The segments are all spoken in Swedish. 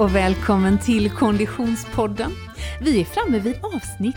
och välkommen till Konditionspodden. Vi är framme vid avsnitt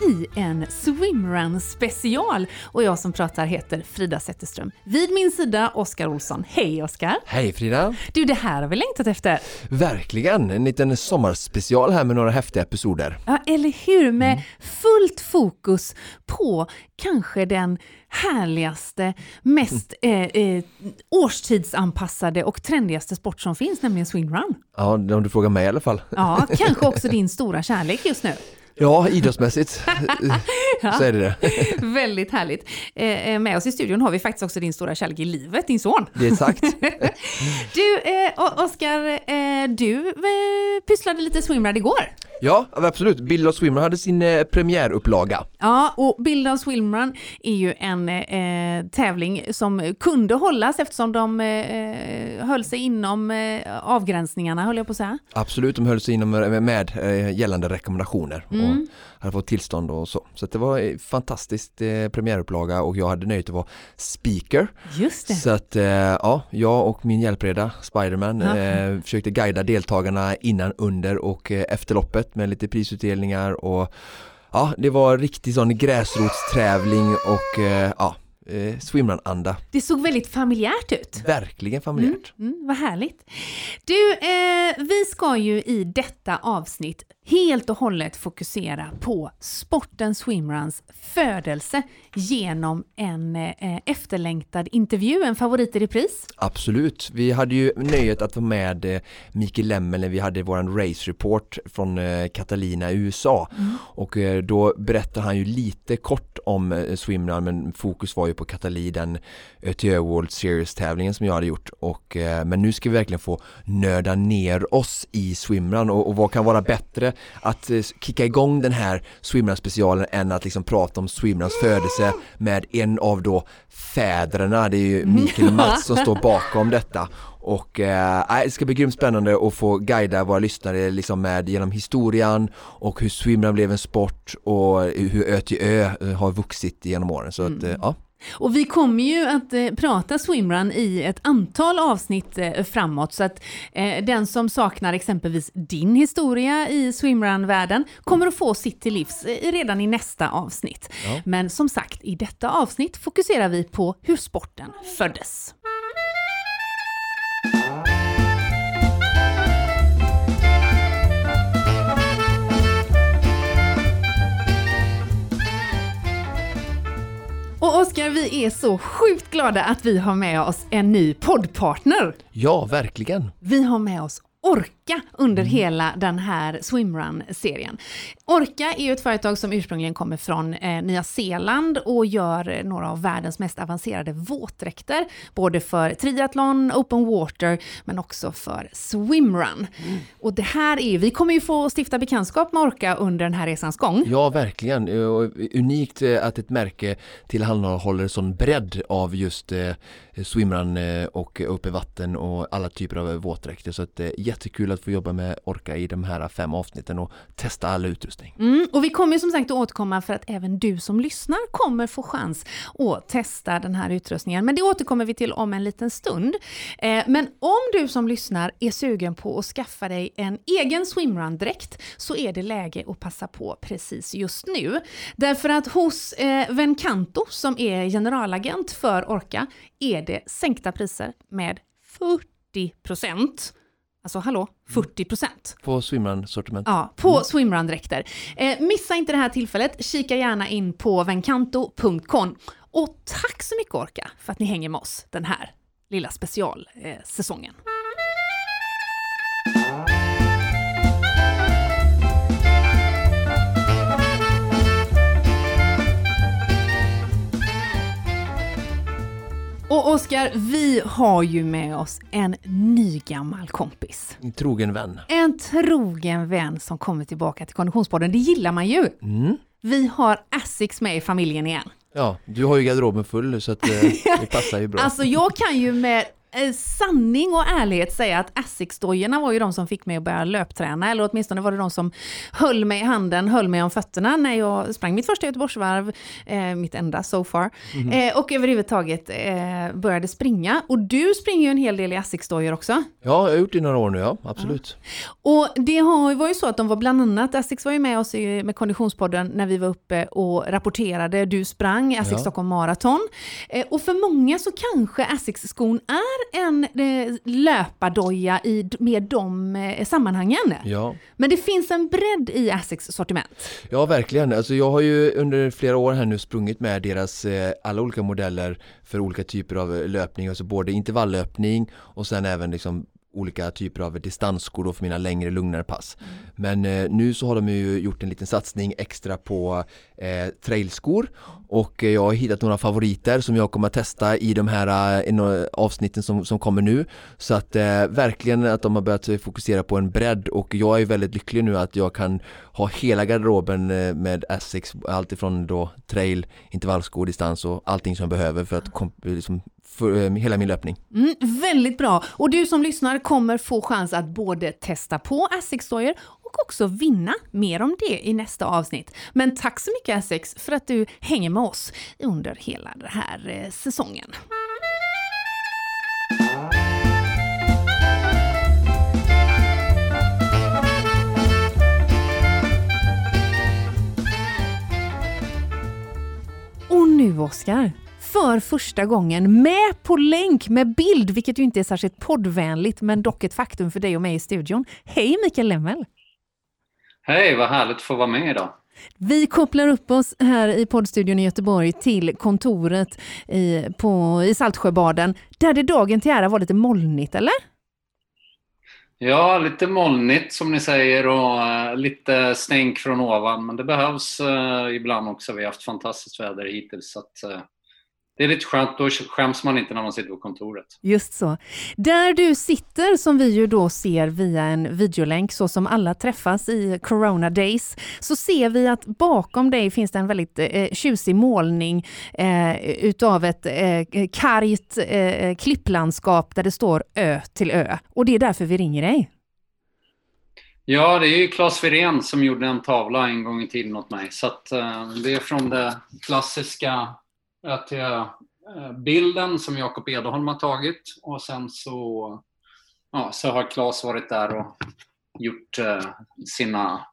i en swimrun special och jag som pratar heter Frida Zetterström. Vid min sida Oskar Olsson. Hej Oskar! Hej Frida! Du, det här har vi längtat efter. Verkligen! En liten sommarspecial här med några häftiga episoder. Ja, eller hur? Med fullt fokus på kanske den härligaste, mest eh, eh, årstidsanpassade och trendigaste sport som finns, nämligen swimrun. Ja, om du frågar mig i alla fall. Ja, kanske också din stora kärlek just nu. Ja, idrottsmässigt så är det det. Väldigt härligt. Eh, med oss i studion har vi faktiskt också din stora kärlek i livet, din son. Det är exakt. du, eh, Oskar, eh, du eh, pysslade lite swimrun igår. Ja, absolut. Bild of Swimrun hade sin eh, premiärupplaga. Ja, och Bild of Swimrun är ju en eh, tävling som kunde hållas eftersom de eh, höll sig inom eh, avgränsningarna, höll jag på att säga. Absolut, de höll sig inom med, med eh, gällande rekommendationer mm. Och hade fått tillstånd och så. Så det var fantastiskt eh, premiärupplaga och jag hade nöjt att vara speaker. Just det. Så att ja, jag och min hjälpreda Spiderman ja. försökte guida deltagarna innan, under och efter loppet med lite prisutdelningar och ja, det var riktig sån gräsrotstävling och eh, ja, eh, swimrun-anda. Det såg väldigt familjärt ut. Verkligen familjärt. Mm, mm, vad härligt. Du, eh, vi ska ju i detta avsnitt helt och hållet fokusera på sporten swimruns födelse genom en eh, efterlängtad intervju, en favorit i repris. Absolut, vi hade ju nöjet att vara med eh, Mikael Lemmel när vi hade våran race report från eh, Catalina i USA mm. och eh, då berättade han ju lite kort om eh, swimrun men fokus var ju på Catalina, den ÖTÖ World Series tävlingen som jag hade gjort och eh, men nu ska vi verkligen få nörda ner oss i swimrun och, och vad kan vara bättre att eh, kicka igång den här swimrun specialen än att liksom prata om swimruns födelse med en av då fäderna, det är ju Mikael och Mats som står bakom detta. Och eh, det ska bli grymt spännande att få guida våra lyssnare liksom med genom historien och hur swimrun blev en sport och hur Ö till Ö har vuxit genom åren. Så mm. att, eh, ja och vi kommer ju att eh, prata swimrun i ett antal avsnitt eh, framåt så att eh, den som saknar exempelvis din historia i swimrun-världen kommer att få sitt till livs eh, redan i nästa avsnitt. Ja. Men som sagt, i detta avsnitt fokuserar vi på hur sporten föddes. Och Oskar, vi är så sjukt glada att vi har med oss en ny poddpartner. Ja, verkligen. Vi har med oss Orka under mm. hela den här swimrun-serien. Orka är ju ett företag som ursprungligen kommer från eh, Nya Zeeland och gör några av världens mest avancerade våtdräkter, både för triathlon, open water, men också för swimrun. Mm. Och det här är vi kommer ju få stifta bekantskap med Orka under den här resans gång. Ja, verkligen. Unikt eh, att ett märke tillhandahåller sån bredd av just eh, Eh, swimrun eh, och uppe vatten och alla typer av våtdräkter. Så att det är jättekul att få jobba med Orka i de här fem avsnitten och testa all utrustning. Mm, och vi kommer som sagt att återkomma för att även du som lyssnar kommer få chans att testa den här utrustningen. Men det återkommer vi till om en liten stund. Men om du som lyssnar är sugen på att skaffa dig en egen swimrun-dräkt så är det läge att passa på precis just nu. Därför att hos Vencanto som är generalagent för Orka är det sänkta priser med 40 procent. Alltså hallå, 40 procent. På swimrun-sortiment? Ja, på mm. swimrun-dräkter. Eh, missa inte det här tillfället, kika gärna in på vencanto.com. Och tack så mycket Orka för att ni hänger med oss den här lilla specialsäsongen. Eh, Och Oskar, vi har ju med oss en ny gammal kompis. En trogen vän. En trogen vän som kommer tillbaka till Konditionspodden. Det gillar man ju. Mm. Vi har Asics med i familjen igen. Ja, du har ju garderoben full så att eh, det passar ju bra. alltså jag kan ju med sanning och ärlighet säga att Asics-dojorna var ju de som fick mig att börja löpträna, eller åtminstone var det de som höll mig i handen, höll mig om fötterna när jag sprang mitt första Göteborgsvarv, eh, mitt enda so far, mm. eh, och överhuvudtaget eh, började springa. Och du springer ju en hel del i Asics-dojor också. Ja, jag har gjort det i några år nu, ja, absolut. Ja. Och det har, var ju så att de var bland annat, Asics var ju med oss i, med Konditionspodden när vi var uppe och rapporterade, du sprang Asics ja. Stockholm Marathon. Eh, och för många så kanske Asics-skon är en eh, löpardoja i, med de eh, sammanhangen. Ja. Men det finns en bredd i Asics sortiment. Ja, verkligen. Alltså jag har ju under flera år här nu sprungit med deras eh, alla olika modeller för olika typer av löpning, alltså både intervalllöpning och sen även liksom olika typer av distansskor då för mina längre lugnare pass. Mm. Men eh, nu så har de ju gjort en liten satsning extra på eh, trailskor och jag har hittat några favoriter som jag kommer att testa i de här eh, avsnitten som, som kommer nu. Så att eh, verkligen att de har börjat fokusera på en bredd och jag är väldigt lycklig nu att jag kan ha hela garderoben eh, med Essex, alltifrån då trail, intervallskor, distans och allting som jag behöver för att liksom, för eh, hela min löpning. Mm, väldigt bra! Och du som lyssnar kommer få chans att både testa på Asics-dojor och också vinna. Mer om det i nästa avsnitt. Men tack så mycket Asics för att du hänger med oss under hela den här eh, säsongen. Och nu Oskar, för första gången med på länk med bild, vilket ju inte är särskilt poddvänligt, men dock ett faktum för dig och mig i studion. Hej Mikael Lemmel! Hej, vad härligt att få vara med idag. Vi kopplar upp oss här i poddstudion i Göteborg till kontoret i, på, i Saltsjöbaden, där det dagen till ära var lite molnigt, eller? Ja, lite molnigt som ni säger och uh, lite stänk från ovan, men det behövs uh, ibland också. Vi har haft fantastiskt väder hittills, så att, uh, det är lite skönt, då skäms man inte när man sitter på kontoret. Just så. Där du sitter, som vi ju då ser via en videolänk, så som alla träffas i Corona Days, så ser vi att bakom dig finns det en väldigt eh, tjusig målning eh, utav ett eh, kargt eh, klipplandskap där det står Ö till Ö. Och det är därför vi ringer dig. Ja, det är ju Claes Wirén som gjorde en tavla en gång i tiden åt mig. Så att, eh, det är från det klassiska till eh, bilden som Jakob Edholm har tagit och sen så, ja, så har Claes varit där och gjort eh, sina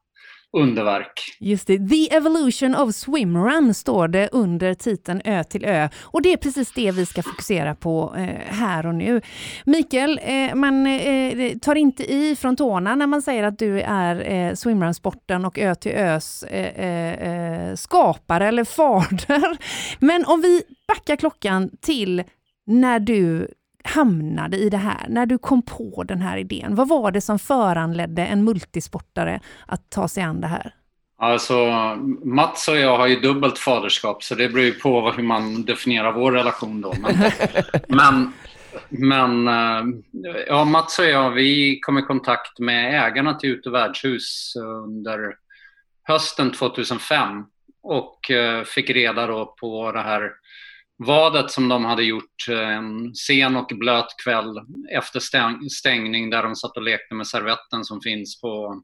underverk. Just det, The Evolution of Swimrun står det under titeln Ö till Ö. Och det är precis det vi ska fokusera på eh, här och nu. Mikael, eh, man eh, tar inte i från tårna när man säger att du är eh, swimrun-sporten och Ö till Ös eh, eh, eh skapare eller fader. Men om vi backar klockan till när du hamnade i det här, när du kom på den här idén? Vad var det som föranledde en multisportare att ta sig an det här? Alltså, Mats och jag har ju dubbelt faderskap, så det beror ju på hur man definierar vår relation då. Men, men, men, eh, ja, Mats och jag, vi kom i kontakt med ägarna till Ute värdshus under hösten 2005 och eh, fick reda då på det här vadet som de hade gjort en sen och blöt kväll efter stängning där de satt och lekte med servetten som finns på,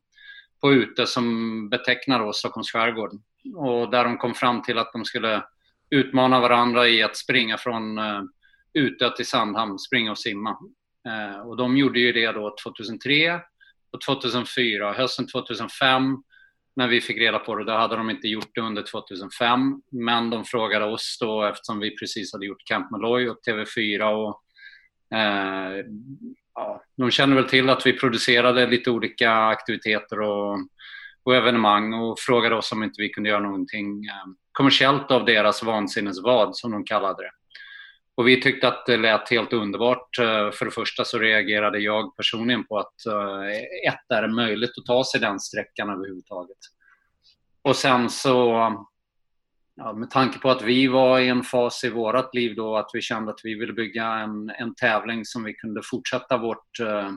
på ute som betecknar då Stockholms skärgård. Och där de kom fram till att de skulle utmana varandra i att springa från eh, uh, Utö till Sandhamn, springa och simma. Uh, och de gjorde ju det då 2003 och 2004. Hösten 2005 när vi fick reda på det. Då hade de inte gjort det under 2005, men de frågade oss då eftersom vi precis hade gjort Camp Malloy och TV4 och eh, ja, de kände väl till att vi producerade lite olika aktiviteter och, och evenemang och frågade oss om inte vi kunde göra någonting eh, kommersiellt av deras vansinnesvad som de kallade det. Och vi tyckte att det lät helt underbart. Eh, för det första så reagerade jag personligen på att eh, ett, är det möjligt att ta sig den sträckan överhuvudtaget? Och sen så, ja, med tanke på att vi var i en fas i vårt liv då att vi kände att vi ville bygga en, en tävling som vi kunde fortsätta vårt eh,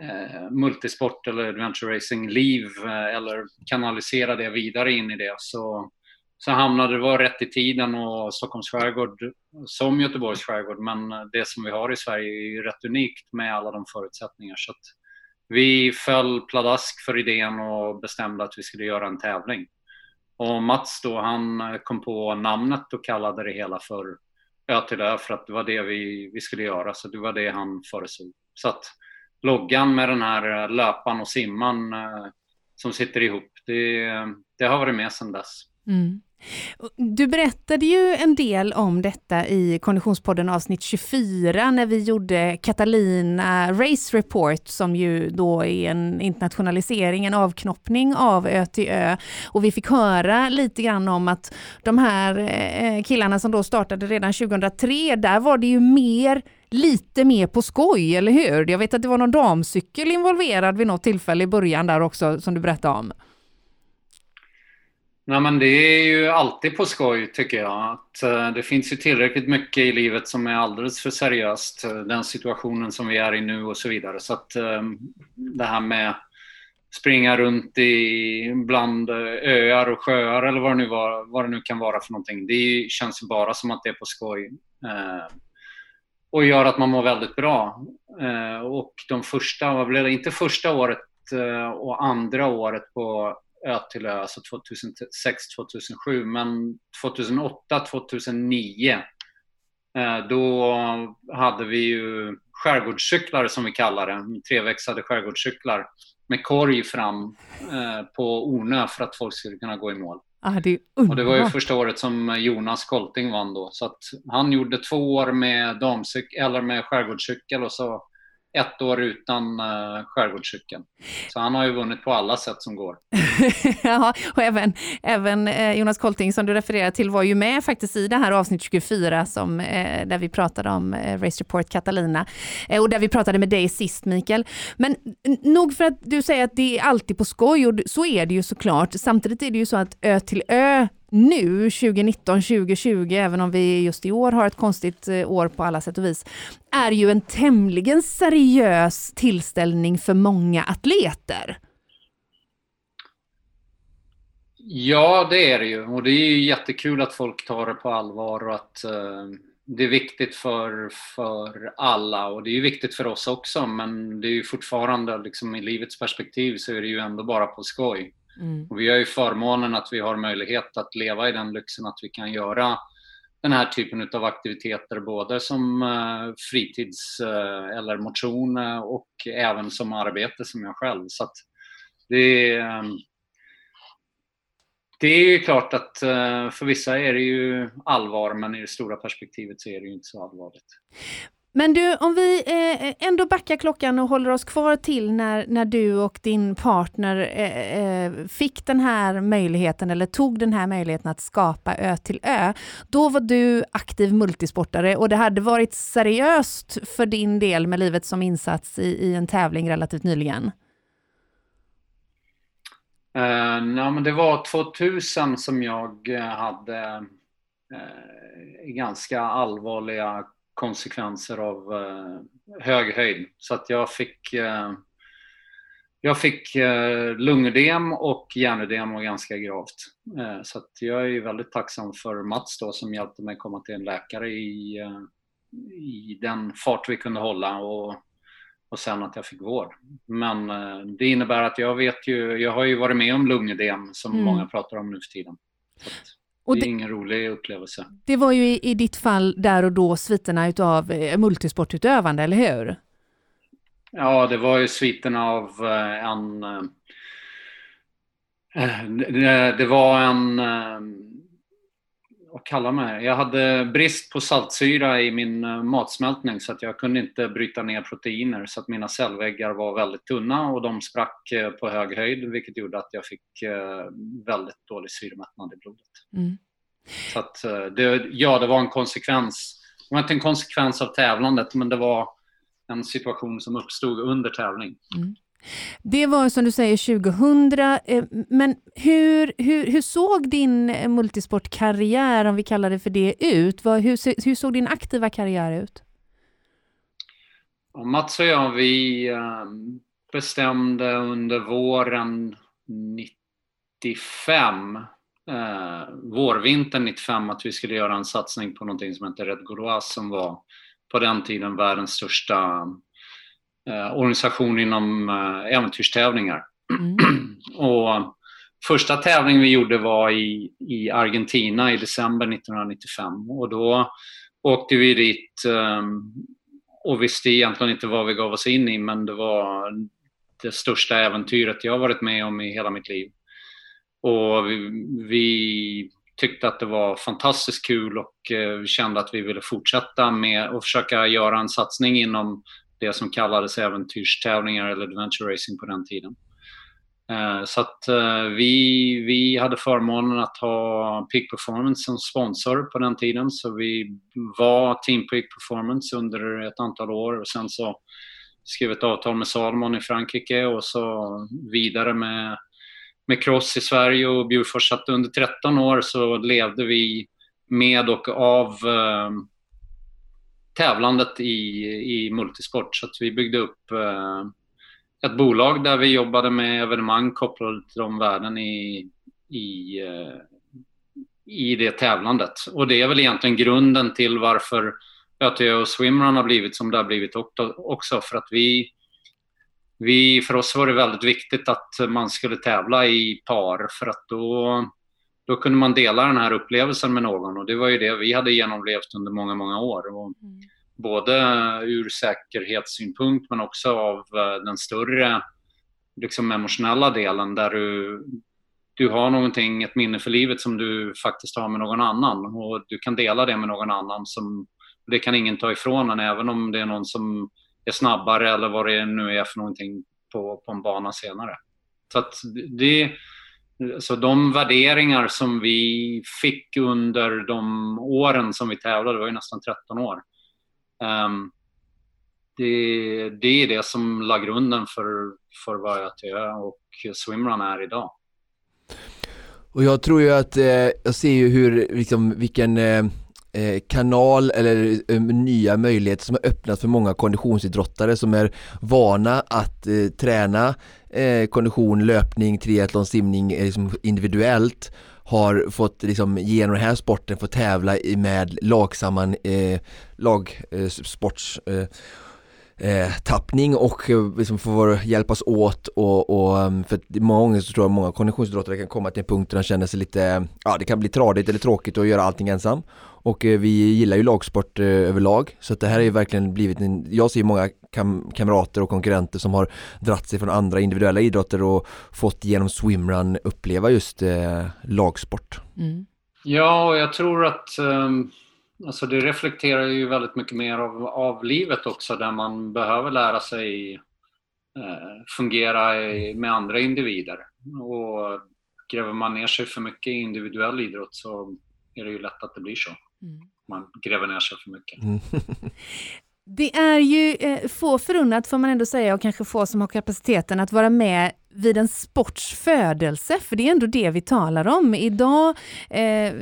eh multisport eller adventure racing-liv eller kanalisera det vidare in i det så så hamnade det var rätt i tiden och Stockholms skärgård som Göteborgs skärgård. Men det som vi har i Sverige är ju rätt unikt med alla de förutsättningar. Så vi föll pladask för idén och bestämde att vi skulle göra en tävling. Och Mats då, han kom på namnet och kallade det hela för Ö till Ö för att det var det vi, vi skulle göra. Så det var det han föreslog. Så att loggan med den här löpan och simman eh, som sitter ihop, det, det har varit med sedan dess. Mm. Du berättade ju en del om detta i Konditionspodden avsnitt 24 när vi gjorde Catalina Race Report som ju då är en internationalisering, en avknoppning av Ö till Ö. Och vi fick höra lite grann om att de här eh, killarna som då startade redan 2003, där var det ju mer lite mer på skoj, eller hur? Jag vet att det var någon damcykel involverad vid något tillfälle i början där också som du berättade om. Nej, men det är ju alltid på skoj tycker jag. Att, uh, det finns ju tillräckligt mycket i livet som är alldeles för seriöst. Uh, den situationen som vi är i nu och så vidare. Så att uh, det här med springa runt i bland öar och sjöar eller vad det nu, var, vad det nu kan vara för någonting. Det känns bara som att det är på skoj. och gör att man mår väldigt bra. och de första, vad blev det, inte första året och andra året på Ö till Ö, alltså 2006-2007. Men 2008-2009 eh, då hade vi ju skärgårdscyklar som vi kallar det, treväxlade skärgårdscyklar med korg fram på Ornö för att folk skulle kunna gå i mål. Ah, det och det var ju första året som Jonas Kolting vann då. Så att han gjorde två år med, damcykel, eller med skärgårdscykel och så ett år utan uh, skärgårdscykeln. Så han har ju vunnit på alla sätt som går. ja, och även, även eh, Jonas Kolting som du refererar till var ju med faktiskt i det här avsnitt 24 som, eh, där vi pratade om eh, Race Report Catalina eh, och där vi pratade med dig sist Mikael. Men nog för att du säger att det är alltid på skoj och så är det ju såklart. Samtidigt är det ju så att Ö till Ö nu 2019, 2020, även om vi just i år har ett konstigt eh, år på alla sätt och vis, är ju en tämligen seriös tillställning för många atleter. Ja, det är det ju. Och det är ju jättekul att folk tar det på allvar och att uh, det är viktigt för, för alla. Och det är ju viktigt för oss också, men det är ju fortfarande, liksom, i livets perspektiv så är det ju ändå bara på skoj. Mm. Och vi har ju förmånen att vi har möjlighet att leva i den lyxen att vi kan göra den här typen av aktiviteter både som eh, fritids eh, eller motion eh, och även som arbete som jag själv. Så att det, ehm, det är ju klart att för vissa är det ju allvar men i det stora perspektivet så är det ju inte så allvarligt. Men du, om vi eh, ändå backar klockan och håller oss kvar till när, när du och din partner eh, eh, fick den här möjligheten eller tog den här möjligheten att skapa Ö till Ö. Då var du aktiv multisportare och det hade varit seriöst för din del med livet som insats i, i en tävling relativt nyligen. Uh, ja, men det var 2000 som jag eh, hade uh, ganska allvarliga konsekvenser av eh, hög höjd. Så att jag fick, eh, jag fick eh, lungödem och hjärnödem och ganska gravt. Eh, så att jag är väldigt tacksam för Mats då som hjälpte mig komma till en läkare i, eh, i den fart vi kunde hålla och, och sen att jag fick vård. Men eh, det innebär att jag vet ju, jag har ju varit med om lungödem som mm. många pratar om nu för tiden. Så att, och det är ingen rolig upplevelse. Det var ju i, i ditt fall där och då sviterna utav eh, multisportutövande, eller hur? Ja, det var ju sviterna av eh, en... Eh, det var en... Vad kallar man det? Jag hade brist på saltsyra i min matsmältning så att jag kunde inte bryta ner proteiner så att mina cellväggar var väldigt tunna och de sprack på hög höjd vilket gjorde att jag fick väldigt dålig syremättnad i blodet. Mm. Så att, eh, det, ja, det var en konsekvens. Det var inte en konsekvens av tävlandet, men det var en situation som uppstod under tävling. Mm. Det var som du säger 2000, eh, men hur, hur, hur såg din eh, multisportkarriär, om vi kallar det för det, ut? Hur, hur såg din aktiva karriär ut? Mats och jag, vi ehm, bestämde under våren 95 eh, vårvintern 95 att vi skulle göra en satsning på någonting som heter Red Gauloise som var på den tiden världens största organisation inom eh, äventyrstävlingar. Mm. och första tävlingen vi gjorde var i, i Argentina i december 1995 och då åkte vi dit um, och visste egentligen inte vad vi gav oss in i men det var det största äventyret jag varit med om i hela mitt liv. Och vi, vi tyckte att det var fantastiskt kul och eh, kände att vi ville fortsätta med att försöka göra en satsning inom det som kallades äventyrstävlingar eller adventure racing på den tiden. Eh, så att eh, vi, vi hade förmånen att ha Peak Performance som sponsor på den tiden. Så vi var Team Peak Performance under ett antal år och sen så skrev ett avtal med Salomon i Frankrike och så vidare med, med Cross i Sverige och Bjurfors. Så under 13 år så levde vi med och av eh, tävlandet i, i multisport. Så att vi byggde upp eh, ett bolag där vi jobbade med evenemang kopplade till de värden i, i, eh, i det tävlandet. Och det är väl egentligen grunden till varför ÖTÖ och Swimrun har blivit som det har blivit också. För att vi, vi, för oss var det väldigt viktigt att man skulle tävla i par för att då, då kunde man dela den här upplevelsen med någon och det var ju det vi hade genomlevt under många, många år. Och, mm både ur säkerhetssynpunkt men också av eh, den större liksom emotionella delen där du, du har någonting, ett minne för livet som du faktiskt har med någon annan och du kan dela det med någon annan. Som, det kan ingen ta ifrån en även om det är någon som är snabbare eller vad det nu är för någonting på, på en bana senare. Så det, så de värderingar som vi fick under de åren som vi tävlade, det var ju nästan 13 år, Um, det, det är det som la grunden för, för vad ÖTÖ och Swimrun är idag. Och jag tror ju att, eh, jag ser ju hur, liksom, vilken eh Eh, kanal eller eh, nya möjligheter som har öppnat för många konditionsidrottare som är vana att eh, träna kondition, löpning, triathlon, simning liksom individuellt har fått liksom genom den här sporten få tävla med lagsamman eh, lagsports eh, eh, tappning och liksom får hjälpas åt och, och mm, för många gånger så tror jag många konditionsidrottare kan komma till en punkt där de känner sig lite, ja det kan bli tradigt eller tråkigt att göra allting ensam och eh, vi gillar ju lagsport eh, överlag så att det här har ju verkligen blivit en, jag ser många kam kamrater och konkurrenter som har dratt sig från andra individuella idrotter och fått genom swimrun uppleva just eh, lagsport. Mm. Ja, och jag tror att um, alltså det reflekterar ju väldigt mycket mer av, av livet också där man behöver lära sig eh, fungera i, med andra individer. Och gräver man ner sig för mycket i individuell idrott så är det ju lätt att det blir så. Mm. Man gräver ner sig för mycket. Mm. Det är ju eh, få förunnat får man ändå säga och kanske få som har kapaciteten att vara med vid en sports födelse, för det är ändå det vi talar om. Idag, eh,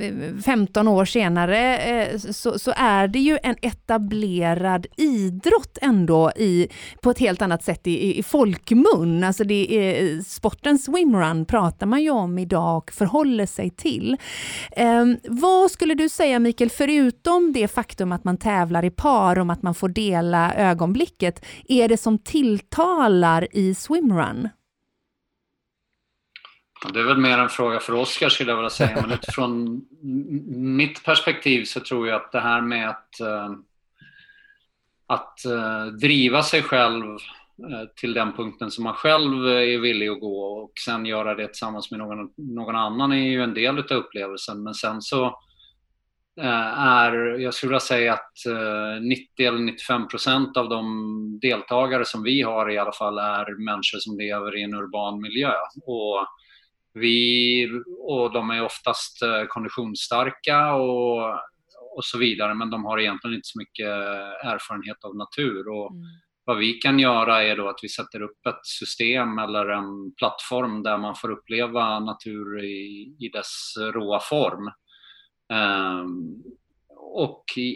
15 år senare, eh, så, så, är det ju en etablerad idrott ändå i, på ett helt annat sätt i, i folkmun. Alltså det är, sporten swimrun pratar man ju om idag och förhåller sig till. Eh, vad skulle du säga Mikael, förutom det faktum att man tävlar i par, om att man får dela ögonblicket, är det som tilltalar i swimrun? Det är väl mer en fråga för Oskar skulle jag vilja säga, men utifrån mitt perspektiv så tror jag att det här med att, eh, att eh, driva sig själv eh, till den punkten som man själv är villig att gå och sen göra det tillsammans med någon, någon annan är ju en del av upplevelsen. Men sen så är, jag skulle vilja säga att 90 eller 95 procent av de deltagare som vi har i alla fall är människor som lever i en urban miljö. Och vi, och de är oftast eh, konditionsstarka och, och så vidare, men de har egentligen inte så mycket erfarenhet av natur. Och mm. Vad vi kan göra är då att vi sätter upp ett system eller en plattform där man får uppleva natur i, i dess råa form. Um, och i,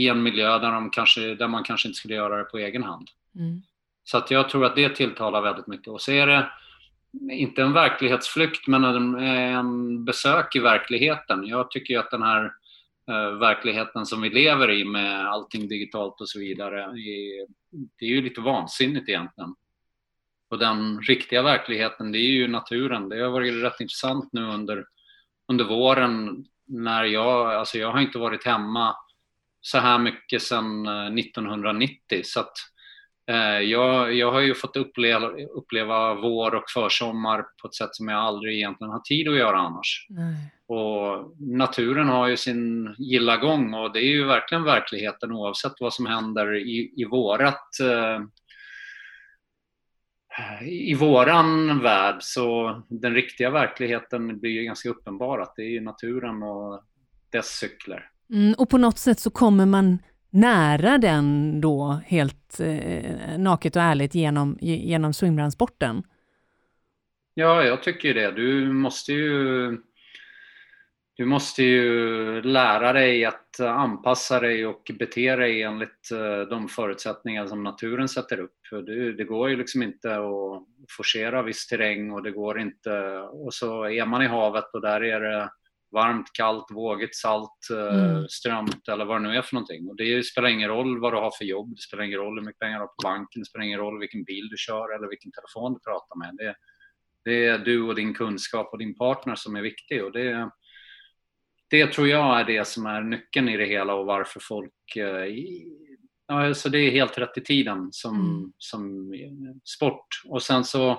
i, en miljö där, de kanske, där man kanske inte skulle göra det på egen hand. Mm. Så att jag tror att det tilltalar väldigt mycket. Och så är det inte en verklighetsflykt, men en, en besök i verkligheten. Jag tycker att den här eh, verkligheten som vi lever i med allting digitalt och så vidare, är, det är ju lite vansinnigt egentligen. Och den riktiga verkligheten, det är ju naturen. Det har varit rätt intressant nu under, under våren när jag, alltså jag har inte varit hemma så här mycket sedan eh, 1990 så att eh, jag, jag har ju fått uppleva, uppleva vår och försommar på ett sätt som jag aldrig egentligen har tid att göra annars. Nej. Och naturen har ju sin gilla gång och det är ju verkligen verkligheten oavsett vad som händer i, i vårat eh, i våran värld så den riktiga verkligheten blir ju ganska uppenbar att det är naturen och dess cykler. Mm, och på något sätt så kommer man nära den då helt eh, naket och ärligt genom, genom swimrunsporten? Ja, jag tycker det. Du måste ju du måste ju lära dig att anpassa dig och bete dig enligt eh, de förutsättningar som naturen sätter upp. Det, går ju liksom inte att forcera viss terräng och det går inte... Och så är man i havet och där är det varmt, kallt, vågigt, salt, eh, mm. strömt eller vad det nu är för någonting. Och det spelar ingen roll vad du har för jobb, det spelar ingen roll hur mycket pengar du har på banken, det spelar ingen roll vilken bil du kör eller vilken telefon du pratar med. Det, det är du och din kunskap och din partner som är viktig. Och det, det tror jag är det som är nyckeln i det hela och varför folk... Eh, ja, alltså det är helt rätt i tiden som, mm. som sport. Och sen så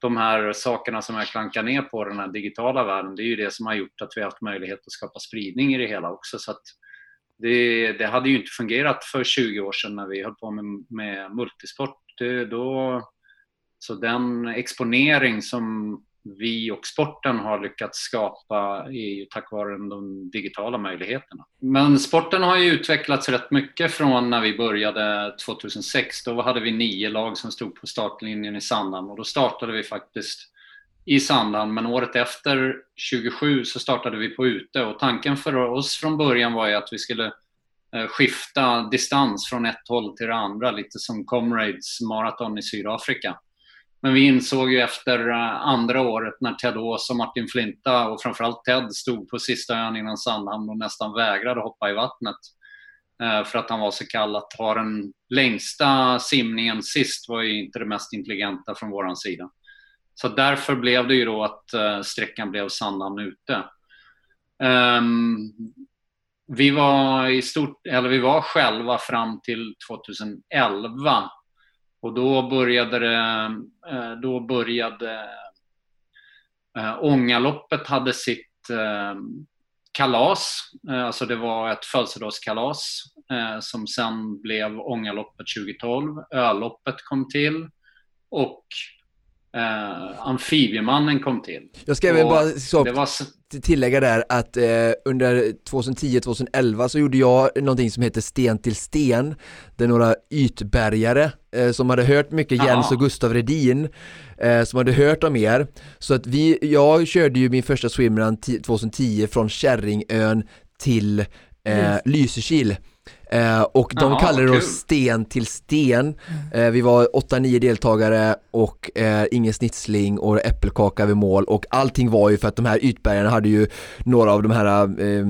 de här sakerna som jag klankar ner på den här digitala världen, det är ju det som har gjort att vi har haft möjlighet att skapa spridning i det hela också. Så det, det, hade ju inte fungerat för 20 år sedan när vi höll på med, med multisport. Det, då, så den exponering som vi och sporten har lyckats skapa är ju tack vare de digitala möjligheterna. Men sporten har ju utvecklats rätt mycket från när vi började 2006. Då hade vi nio lag som stod på startlinjen i Sandhamn och då startade vi faktiskt i Sandhamn men året efter, 27, så startade vi på ute och tanken för oss från början var ju att vi skulle eh, skifta distans från ett håll till det andra, lite som Comrades maraton i Sydafrika. Men vi insåg ju efter eh, andra året när Ted Ås och Martin Flinta och framförallt Ted stod på sista ön innan Sandhamn och nästan vägrade hoppa i vattnet eh, för att han var så kall. Att ha den längsta simningen sist var ju inte det mest intelligenta från vår sida. Så därför blev det ju då att eh, sträckan blev Sandhamn ute. Um, vi var i stort, eller vi var själva fram till 2011 och då började det, eh, då började äh, Ångaloppet hade sitt äh, kalas, alltså det var ett födelsedagskalas som sen blev Ångaloppet 2012. Öloppet kom till och Amfibiemannen kom till. Jag ska bara så, var... tillägga där att uh, under 2010-2011 så gjorde jag någonting som heter Sten till sten. Det är några ytbergare uh, som hade hört mycket Jens och Gustav Redin som hade hört om er. Så att vi, jag körde ju min första swimrun 2010 från Kärringön till eh, Lysekil Eh, och de Aha, kallade det då sten till sten. Eh, vi var 8-9 deltagare och eh, ingen snitsling och äppelkaka vid mål och allting var ju för att de här ytbergarna hade ju några av de här eh,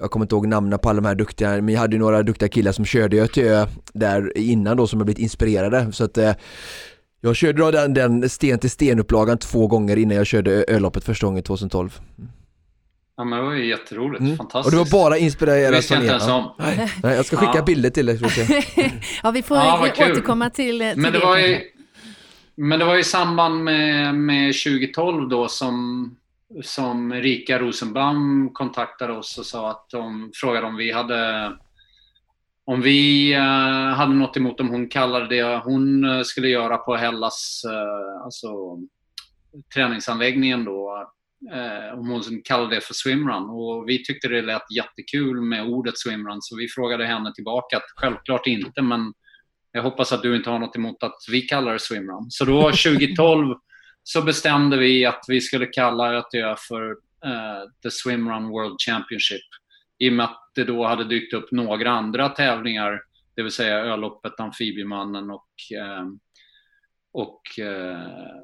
jag kommer inte ihåg namnen på alla de här duktiga, men jag hade ju några duktiga killar som körde ö till ö där innan då som har blivit inspirerade så att eh, jag körde då den, den sten till sten upplagan två gånger innan jag körde öloppet första gången 2012. Ja men det var ju jätteroligt, mm. fantastiskt. Och det var bara inspirerat från er? Ja. Nej, nej, jag ska skicka ja. bilder till dig. ja, vi får ja, återkomma till, till men det. Var ju, men det var i samband med, med 2012 då som, som Rika Rosenbaum kontaktade oss och sa att de frågade om vi hade om vi uh, hade något emot om hon kallade det hon uh, skulle göra på Hellas, uh, alltså träningsanläggningen då, eh, om hon kallade det för swimrun. Och vi tyckte det lät jättekul med ordet swimrun så vi frågade henne tillbaka att självklart inte men jag hoppas att du inte har något emot att vi kallar det swimrun. Så då 2012 så bestämde vi att vi skulle kalla Ötö för eh, The Swimrun World Championship i och med att det då hade dykt upp några andra tävlingar, det vill säga Öloppet, Amfibiemannen och, eh, och eh,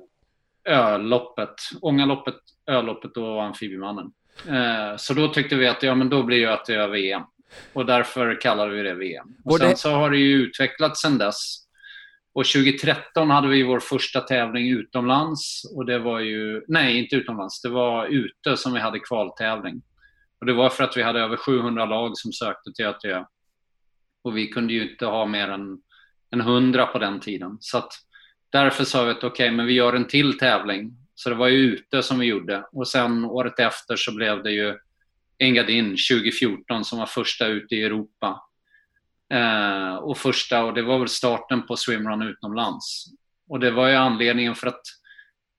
öloppet, Ångaloppet, Öloppet och Amfibiemannen. Eh, så då tyckte vi att ja, men då blir ju att det är VM. Och därför kallade vi det VM. Och sen så har det ju utvecklats sen dess. Och 2013 hade vi vår första tävling utomlands. Och det var ju, nej, inte utomlands. Det var ute som vi hade kvaltävling. Och det var för att vi hade över 700 lag som sökte till ÖTÖ. Och vi kunde ju inte ha mer än, än 100 på den tiden. Så att därför sa vi att okej, okay, men vi gör en till tävling. Så det var ju ute som vi gjorde. Och sen året efter så blev det ju Engadin 2014 som var första ute i Europa. Eh, och första, och det var väl starten på swimrun utomlands. Och det var ju anledningen för att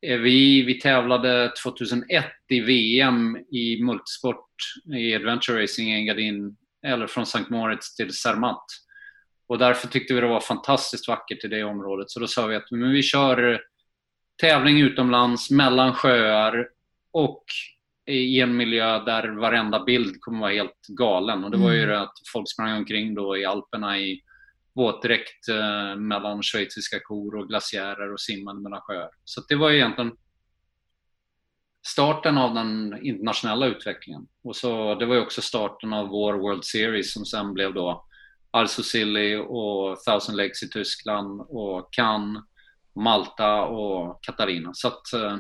eh, vi, vi tävlade 2001 i VM i multisport i adventure racing i Engadin, eller från St. Moritz till Zermatt. Och därför tyckte vi det var fantastiskt vackert i det området. Så då sa vi att men vi kör tävling utomlands mellan sjöar och i en miljö där varenda bild kommer vara helt galen. Och det var ju mm. det att folk sprang omkring då i Alperna i våtdräkt eh, mellan schweiziska kor och glaciärer och simmade mellan sjöar. Så det var ju egentligen starten av den internationella utvecklingen. Och så, det var ju också starten av vår World Series som sen blev då Silly och Thousand Lakes i Tyskland och Cannes, Malta och Katarina. Så att, eh,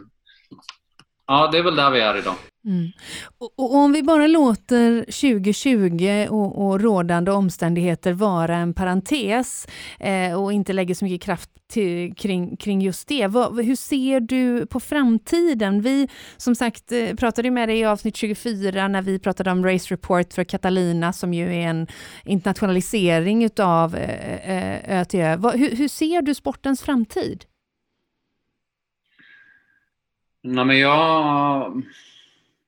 ja, det är väl där vi är idag. Mm. Och, och, om vi bara låter 2020 och, och rådande omständigheter vara en parentes eh, och inte lägger så mycket kraft till, kring, kring just det. Vad, hur ser du på framtiden? Vi som sagt eh, pratade med dig i avsnitt 24 när vi pratade om Race Report för Catalina som ju är en internationalisering utav eh, eh ÖTÖ. Hur, hur ser du sportens framtid? Nej, men jag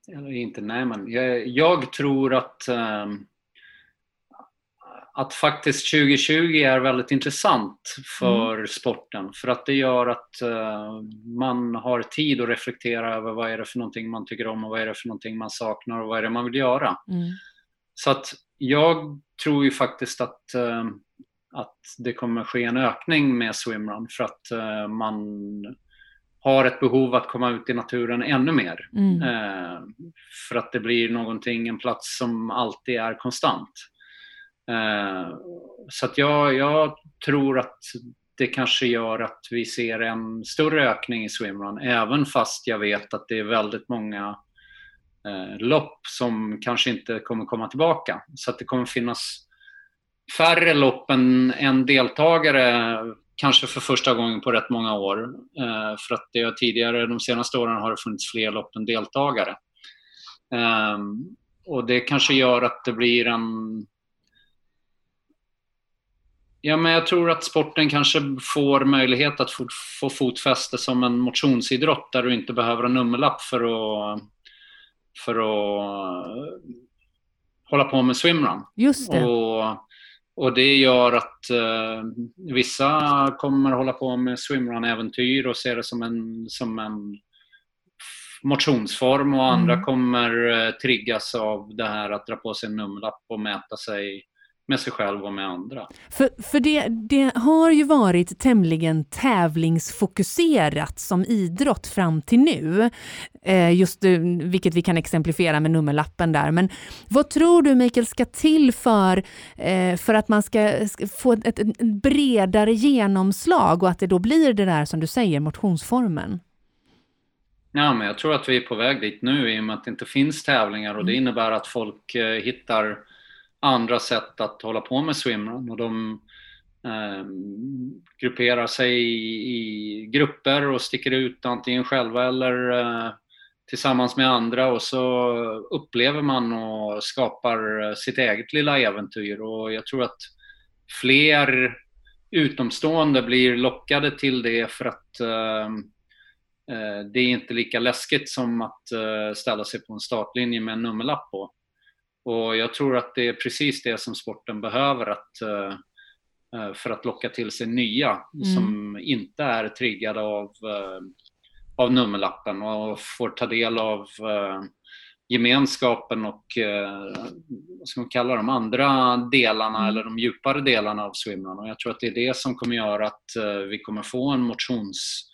eller inte, nej men jag, jag tror att um, att faktiskt 2020 är väldigt intressant för mm. sporten för att det gör att uh, man har tid att reflektera över vad är det för någonting man tycker om och vad är det för någonting man saknar och vad är det man vill göra. Mm. Så att jag tror ju faktiskt att, uh, att det kommer ske en ökning med swimrun för att uh, man har ett behov att komma ut i naturen ännu mer. Mm. Eh, för att det blir någonting, en plats som alltid är konstant. Eh, så att jag, jag tror att det kanske gör att vi ser en större ökning i swimrun, även fast jag vet att det är väldigt många eh, lopp som kanske inte kommer komma tillbaka. Så att det kommer finnas färre lopp än, än deltagare kanske för första gången på rätt många år. Eh, för att det tidigare, de senaste åren har det funnits fler lopp än deltagare. Eh, och det kanske gör att det blir en... Ja, men jag tror att sporten kanske får möjlighet att få, få fotfäste som en motionsidrott där du inte behöver en nummerlapp för att, för att hålla på med swimrun. Just det. Och, och det gör att eh, vissa kommer hålla på med swimrun-äventyr och ser det som en, som en motionsform och andra mm. kommer eh, triggas av det här att dra på sig en nummerlapp och mäta sig med sig själv och med andra. För, för det, det har ju varit tämligen tävlingsfokuserat som idrott fram till nu, eh, just vilket vi kan exemplifiera med nummerlappen där. Men vad tror du Mikael ska till för, eh, för att man ska, få ett, ett, ett, bredare genomslag och att det då blir det där som du säger, motionsformen? Ja, men jag tror att vi är på väg dit nu i och med att det inte finns tävlingar och det mm. innebär att folk eh, hittar andra sätt att hålla på med swimrun. Och de eh, grupperar sig i, i, grupper och sticker ut antingen själva eller eh, tillsammans med andra. Och så upplever man och skapar eh, sitt eget lilla äventyr. Och jag tror att fler utomstående blir lockade till det för att ehm, eh, det är inte lika läskigt som att eh, ställa sig på en startlinje med en nummerlapp på. Och jag tror att det är precis det som sporten behöver att, eh, eh, för att locka till sig nya mm. som inte är triggade av, eh, av nummerlappen och får ta del av gemenskapen och vad ska man kalla de andra delarna mm. eller de djupare delarna av swimrun. Och jag tror att det är det som kommer göra att vi kommer få en motions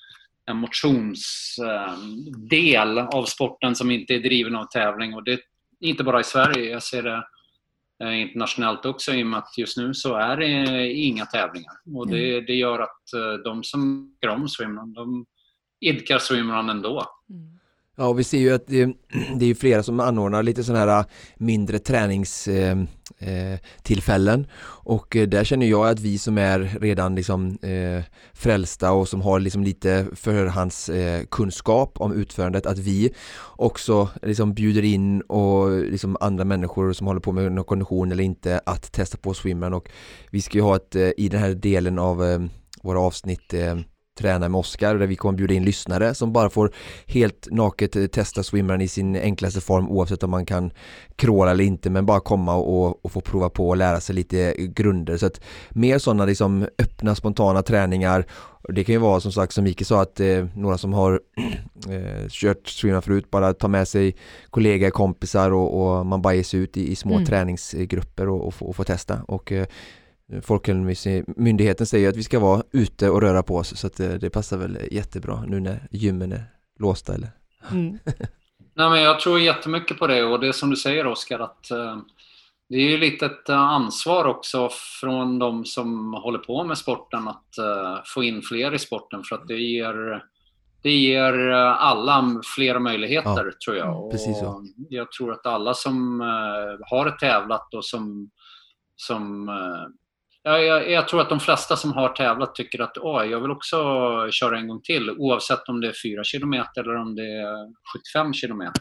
en motionsdel av sporten som inte är driven av tävling. Och det inte bara i Sverige, jag ser det eh, internationellt också i och med att just nu så är det inga tävlingar. Och det, mm. det gör att eh, de som tycker om swimrun, de idkar swimrun ändå. Mm. Ja, och vi ser ju att det, det är flera som anordnar lite sådana här äh, mindre träningstillfällen äh, äh, och där känner jag att vi som är redan liksom frälsta och som har liksom lite förhandskunskap om utförandet att vi också liksom bjuder in och liksom andra människor som håller på med någon kondition eller inte att testa på swimmen. och vi ska ju ha ett i den här delen av våra avsnitt träna med Oskar där vi kommer bjuda in lyssnare som bara får helt naket eh, testa swimrun i sin enklaste form oavsett om man kan kråla eller inte men bara komma och, och få prova på och lära sig lite grunder. Så att mer sådana liksom öppna spontana träningar. Det kan ju vara som sagt som Mikael sa att eh, några som har eh, kört swimrun förut bara ta med sig kollegor, kompisar och, och man bara ger sig ut i, i små mm. träningsgrupper och, och, få, och få testa. Och eh, Folkhälsomyndigheten säger att vi ska vara ute och röra på oss så att det, det passar väl jättebra nu när gymmen är låsta eller? Mm. Nej, men jag tror jättemycket på det och det som du säger Oskar att eh, det är ju lite ett eh, ansvar också från de som håller på med sporten att eh, få in fler i sporten för att det ger det ger eh, alla fler möjligheter ja, tror jag. Och precis så. Jag tror att alla som eh, har tävlat och som, som eh, jag, jag, jag, tror att de flesta som har tävlat tycker att Åh, jag vill också köra en gång till oavsett om det är 4 km eller om det är 75 km.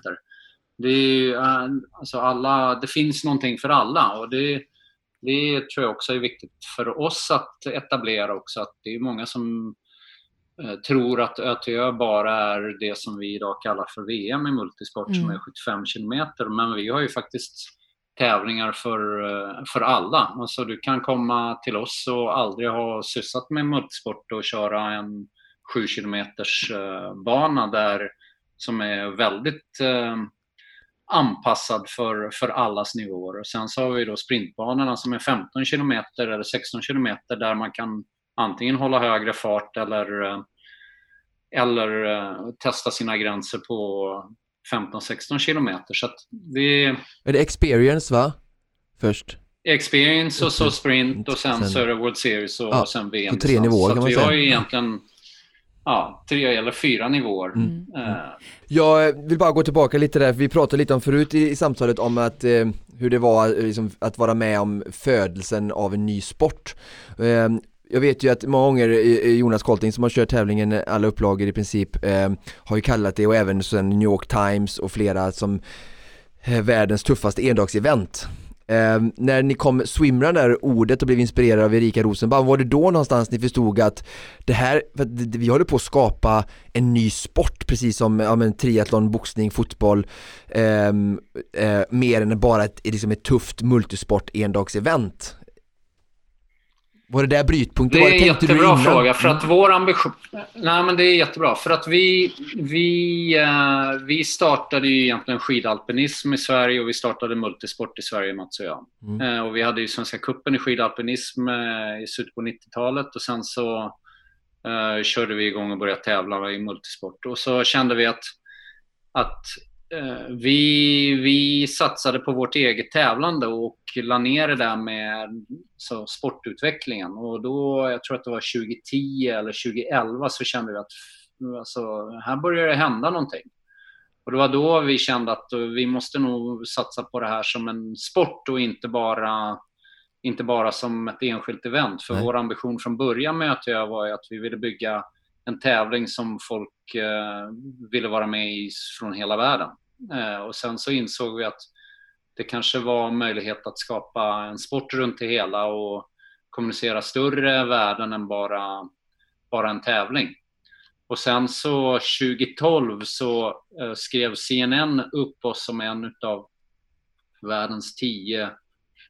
Det, är, eh, alltså alla, det finns någonting för alla och det, det tror jag också är viktigt för oss att etablera också. Att det är många som eh, tror att ÖTÖ bara är det som vi idag kallar för VM i multisport mm. som är 75 km. Men vi har ju faktiskt tävlingar för, eh, för alla. Alltså du kan komma till oss och aldrig ha sysslat med multisport och köra en 7 km eh, bana där som är väldigt eh, anpassad för, för allas nivåer. Och sen så har vi då sprintbanorna som är 15 km eller 16 km där man kan antingen hålla högre fart eller, eh, eller eh, testa sina gränser på 15-16 kilometer. Så vi... Är det experience va? Först? Experience och så sprint och sen, sen... så är det World Series och, ja, och sen VM. Så tre nivåer kan man vi säga. har ju egentligen ja, tre eller fyra nivåer. Mm. Uh. Jag vill bara gå tillbaka lite där, vi pratade lite om förut i, i samtalet om att eh, hur det var liksom, att vara med om födelsen av en ny sport. Eh, jag vet ju att många gånger eh, eh, Jonas Kolting som har kört tävlingen eh, alla upplagor i princip eh, har ju kallat det och även sen New York Times och flera som eh, världens tuffaste endagsevent. Eh, när ni kom swimrun där ordet och blev inspirerade av Erika Rosenbaum, var det då någonstans ni förstod att det här, för att vi håller på att skapa en ny sport precis som ja, men, triathlon, boxning, fotboll eh, eh, mer än bara ett, liksom ett tufft multisport endagsevent var det där brytpunkten Det är en jättebra fråga. För att vår ambition... Nej, men det är jättebra. För att vi, vi, uh, vi startade ju egentligen skidalpinism i Sverige och vi startade multisport i Sverige, Mats och jag. Mm. Uh, och vi hade ju Svenska cupen i skidalpinism uh, i slutet på 90-talet och sen så körde vi igång och började tävla i multisport. Och så kände vi att, att Eh, vi, vi satsade på vårt eget tävlande och la ner det där med så, sportutvecklingen. Och då, jag tror att det var 2010 eller 2011, så kände vi att alltså, här börjar det hända någonting. Och det var då vi kände att vi måste nog satsa på det här som en sport och inte bara, inte bara som ett enskilt event. För Nej. vår ambition från början med ÖTÖ var att vi ville bygga en tävling som folk eh, ville vara med i från hela världen. Eh, och sen så insåg vi att det kanske var möjlighet att skapa en sport runt det hela och kommunicera större värden än bara, bara en tävling. Och sen så 2012 så eh, skrev CNN upp oss som en av världens tio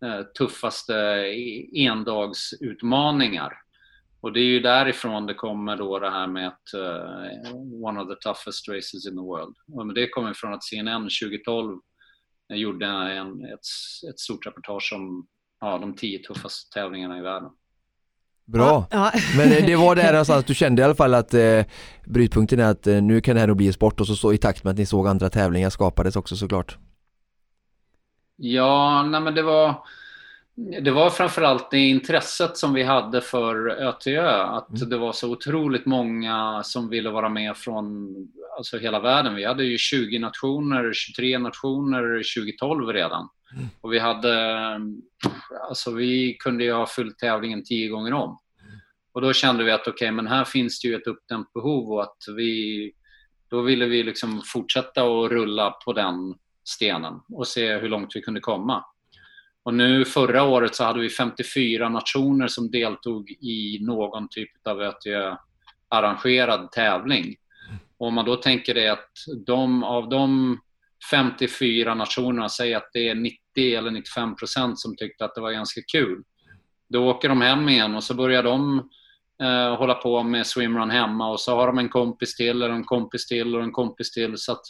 eh, tuffaste e-, endagsutmaningar. Och det är ju därifrån det kommer då det här med att uh, one of the toughest races in the world. Och det kommer från att CNN 2012 gjorde en, ett, ett stort reportage om ja, de tio tuffaste tävlingarna i världen. Bra, Ja. men eh, det var där någonstans du kände i alla fall att eh, brytpunkten är att eh, nu kan det här nog bli en sport och så, så i takt med att ni såg andra tävlingar skapades också såklart. Ja, nej men det var, det var framförallt det intresset som vi hade för ÖTÖ. Att Mm. det var så otroligt många som ville vara med från alltså hela världen. Vi hade ju 20 nationer, 23 nationer 2012 redan. Mm. Och vi hade, alltså vi kunde ju ha fyllt tävlingen tio gånger om. Och då kände vi att okej, men här finns det ju ett uppdämt behov och att vi, då ville vi liksom fortsätta att rulla på den stenen och se hur långt vi kunde komma. Och nu förra året så hade vi 54 nationer som deltog i någon typ av ÖTÖ arrangerad tävling. Och om man då tänker det att de, av de 54 nationerna, säger att det är 90 eller 95 procent som tyckte att det var ganska kul. Då åker de hem igen och så börjar de eh, hålla på med swimrun hemma och så har de en kompis till eller en kompis till och en kompis till. Så att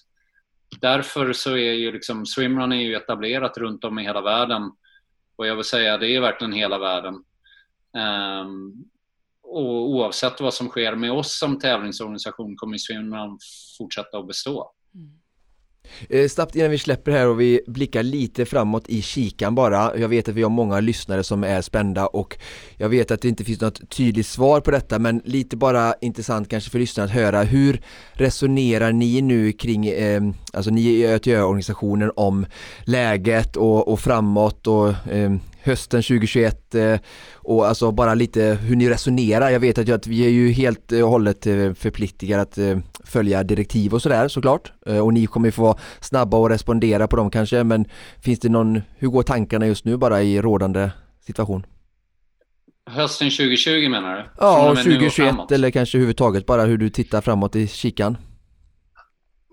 därför så är ju liksom swimrun är ju etablerat runt om i hela världen. Och jag vill säga det är verkligen hela världen. Um, och oavsett vad som sker med oss som tävlingsorganisation kommer swimrun fortsätta att bestå. Mm. Eh, Snabbt innan vi släpper här och vi blickar lite framåt i kikan bara. Jag vet att vi har många lyssnare som är spända och jag vet att det inte finns något tydligt svar på detta men lite bara intressant kanske för lyssnarna att höra hur resonerar ni nu kring, eh, alltså ni i ÖTÖ-organisationen om läget och, och framåt och eh, hösten 2021 eh, och alltså bara lite hur ni resonerar. Jag vet att, jag, att vi är ju helt och hållet eh, förpliktigade att eh, följa direktiv och sådär såklart Eh, och ni kommer ju få vara snabba och respondera på dem kanske men finns det någon, hur går tankarna just nu bara i rådande situation? Hösten 2020 menar du? Ja, och och med nu och 2021 framåt? eller kanske överhuvudtaget bara hur du tittar framåt i kikan.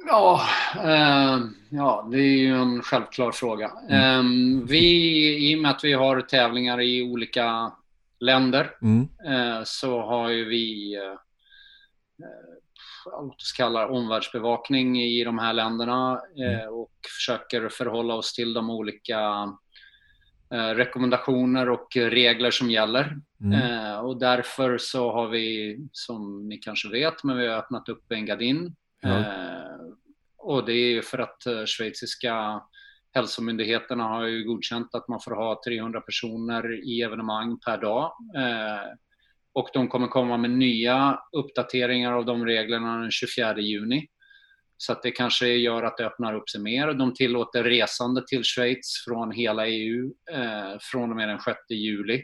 Ja, eh, ja, det är ju en självklar fråga. Eh, vi, I och med att vi har tävlingar i olika länder Mm. eh, så har ju vi eh, eh, det omvärldsbevakning i de här länderna eh, och försöker förhålla oss till de olika eh, rekommendationer och regler som gäller. Mm. Och därför så har vi, som ni kanske vet, men vi har öppnat upp Engadin. Ja. Eh, och det är för att eh, schweiziska hälsomyndigheterna har ju godkänt att man får ha 300 personer i evenemang per dag. Eh, och de kommer komma med nya uppdateringar av de reglerna den 24 juni. Så att det kanske gör att det öppnar upp sig mer. De tillåter resande till Schweiz från hela EU eh, från och med den 6 juli.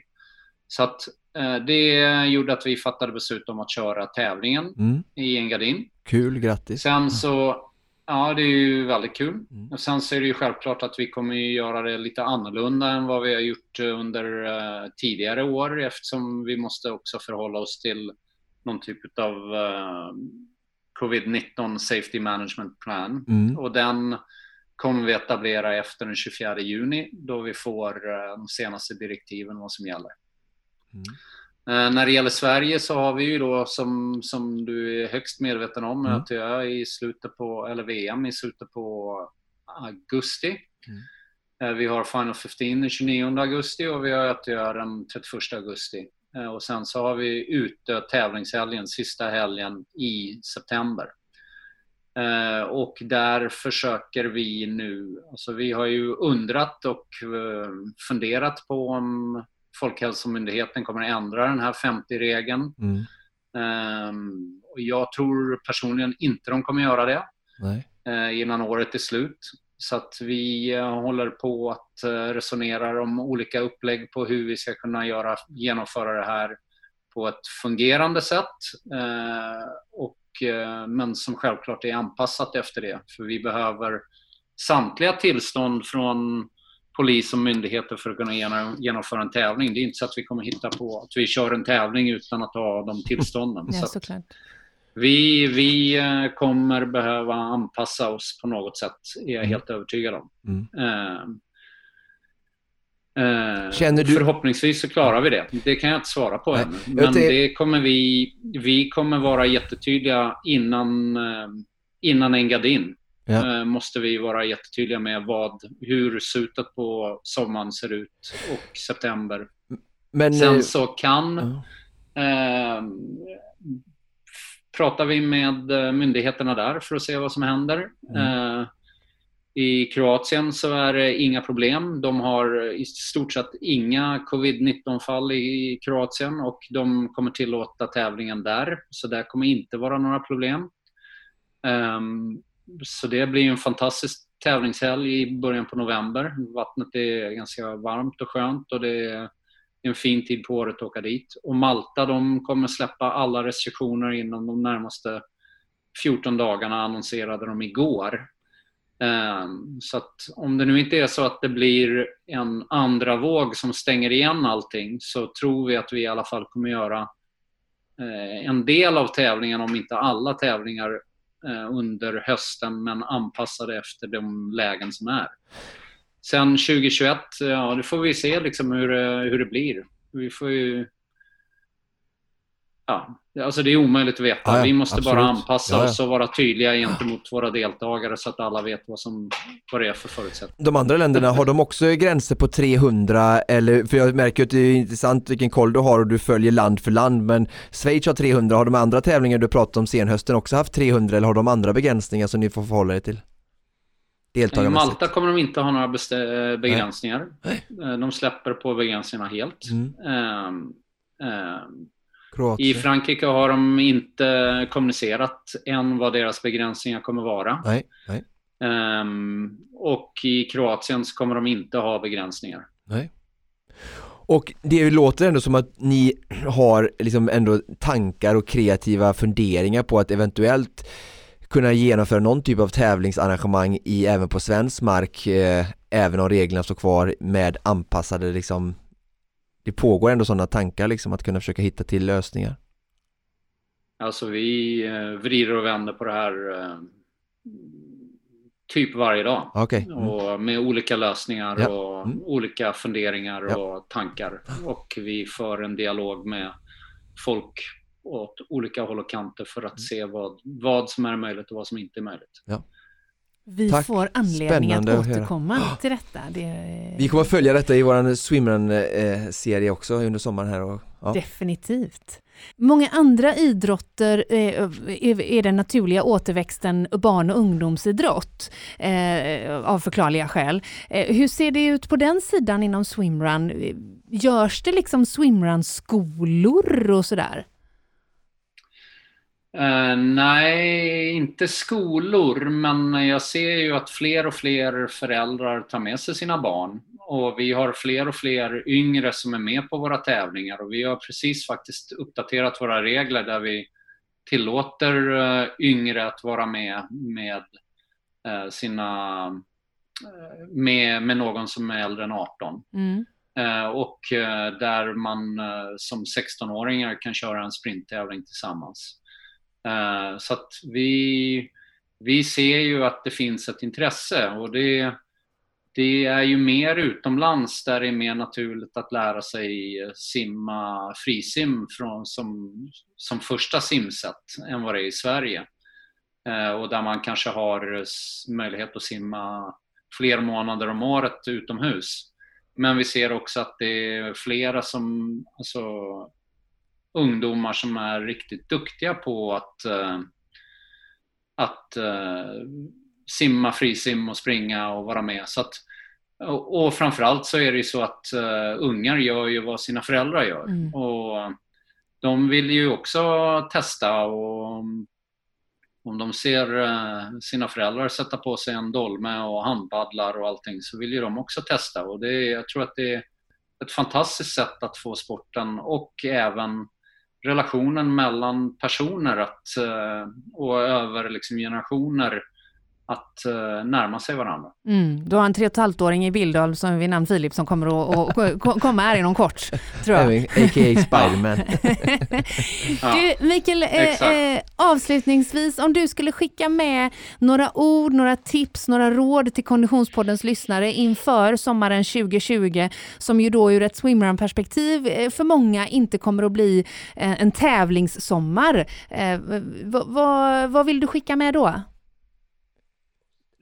Så att eh, det gjorde att vi fattade beslut om att köra tävlingen Mm. i Engadin. Kul, grattis! Sen så, ja det är ju väldigt kul. Mm. Och sen så är det ju självklart att vi kommer ju göra det lite annorlunda än vad vi har gjort eh, under eh, tidigare år eftersom vi måste också förhålla oss till någon typ av eh, covid-19 Safety Management Plan. Mm. Och den kommer vi etablera efter den 24 juni då vi får eh, de senaste direktiven vad som gäller. Mm. Eh, När det gäller Sverige så har vi ju då som, som du är högst medveten om Mm. ÖTÖ i slutet på, eller VM i slutet på augusti. Mm. Eh, Vi har Final 15 den 29 augusti och vi har ÖTÖ den 31 augusti. Eh, Och sen så har vi ute tävlingshelgen, sista helgen i september. Eh, Och där försöker vi nu, alltså vi har ju undrat och eh, funderat på om Folkhälsomyndigheten kommer att ändra den här 50-regeln. Mm. Ehm, och jag tror personligen inte de kommer göra det eh, innan året är slut. Så att vi eh, håller på att eh, resonera om olika upplägg på hur vi ska kunna göra, genomföra det här på ett fungerande sätt. Och, men som självklart är anpassat efter det. För vi behöver samtliga tillstånd från polis och myndigheter för att kunna geno- genomföra en tävling. Det är inte så att vi kommer hitta på att vi kör en tävling utan att ha de tillstånden. Ja, Så vi, vi eh, kommer behöva anpassa oss på något sätt, är jag Mm. helt övertygad om. Mm. Eh, eh, Känner du- Förhoppningsvis så klarar vi det. Det kan jag inte svara på Nej, ännu. Men det kommer vi, vi kommer vara jättetydliga innan, eh, innan Engadin. Ja. Eh, måste vi vara jättetydliga med vad, hur slutet på sommaren ser ut och september. Men, eh, Sen så kan ja. eh, pratar vi med eh, myndigheterna där för att se vad som händer. Mm. Eh, I Kroatien så är det inga problem. De har i stort sett inga covid-19-fall i Kroatien och de kommer tillåta tävlingen där. Så där kommer inte vara några problem. Um, så det blir en fantastisk tävlingshelg i början på november. Vattnet är ganska varmt och skönt och det är en fin tid på året att åka dit. Och Malta de kommer släppa alla restriktioner inom de närmaste 14 dagarna annonserade de igår. Ehm, så att om det nu inte är så att det blir en andra våg som stänger igen allting så tror vi att vi i alla fall kommer göra eh, en del av tävlingen, om inte alla tävlingar, Eh, under hösten men anpassade efter de lägen som är. Sen 2021, ja det får vi se liksom hur, eh, hur det blir. Vi får ju Ja, alltså det är omöjligt att veta. Ja, vi måste absolut. bara anpassa ja, oss och vara tydliga gentemot våra deltagare så att alla vet vad, som, vad det är för förutsättningar. De andra länderna, har de också gränser på 300 eller, för jag märker att det är intressant vilken koll du har och du följer land för land, men Schweiz har 300, har de andra tävlingar du pratat om senhösten också haft 300 eller har de andra begränsningar som ni får förhålla er till? I Malta kommer de inte ha några begränsningar. Nej. Eh, de släpper på begränsningarna helt. Mm. Um, um, Kroatien. I Frankrike har de inte kommunicerat än vad deras begränsningar kommer vara. Nej, nej. Um, och i Kroatien så kommer de inte ha begränsningar. Nej. Och det låter ändå som att ni har liksom ändå tankar och kreativa funderingar på att eventuellt kunna genomföra någon typ av tävlingsarrangemang i även på svensk mark eh, även om reglerna står kvar med anpassade liksom det pågår ändå sådana tankar liksom att kunna försöka hitta till lösningar? Alltså vi eh, vrider och vänder på det här eh, typ varje dag. Okay. Mm. Och med olika lösningar ja. och mm. olika funderingar ja. och tankar. Och vi för en dialog med folk åt olika håll och kanter för att mm. se vad, vad som är möjligt och vad som inte är möjligt. Ja. Vi Tack. får anledning Spännande att återkomma att till detta. Det... Vi kommer att följa detta i vår swimrun-serie också under sommaren här. Och, ja. Definitivt. Många andra idrotter eh, är den naturliga återväxten barn och ungdomsidrott eh, av förklarliga skäl. Eh, hur ser det ut på den sidan inom swimrun? Görs det liksom swimrun-skolor och sådär? Uh, nej, inte skolor, men jag ser ju att fler och fler föräldrar tar med sig sina barn. Och vi har fler och fler yngre som är med på våra tävlingar och vi har precis faktiskt uppdaterat våra regler där vi tillåter uh, yngre att vara med med uh, sina med, med någon som är äldre än 18. Mm. och där man som 16-åringar kan köra en sprinttävling tillsammans. Eh, så att vi, vi ser ju att det finns ett intresse och det, det är ju mer utomlands där det är mer naturligt att lära sig simma frisim från, som, som första simsätt än vad det är i Sverige. Eh, och där man kanske har möjlighet att simma fler månader om året utomhus. Men vi ser också att det är flera som, alltså, ungdomar som är riktigt duktiga på att, uh, att uh, simma frisim och springa och vara med. Så att, och, framförallt så är det ju så att uh, ungar gör ju vad sina föräldrar gör. Mm. Och de vill ju också testa och om de ser sina föräldrar sätta på sig en dolme och handpaddlar och allting så vill ju de också testa. Och det, jag tror att det är ett fantastiskt sätt att få sporten och även relationen mellan personer att, eh, och över liksom generationer att uh, närma sig varandra. Mm, du har en tre och ett åring i Bildal som vid namn Filip som kommer att och, komma här inom kort, tror jag. A.k.a. Spiderman. du, Mikael, eh, eh, avslutningsvis, om du skulle skicka med några ord, några tips, några råd till Konditionspoddens lyssnare inför sommaren 2020, som ju då ur ett swimrun-perspektiv eh, för många inte kommer att bli en tävlingssommar. Eh, vad, vad vill du skicka med då?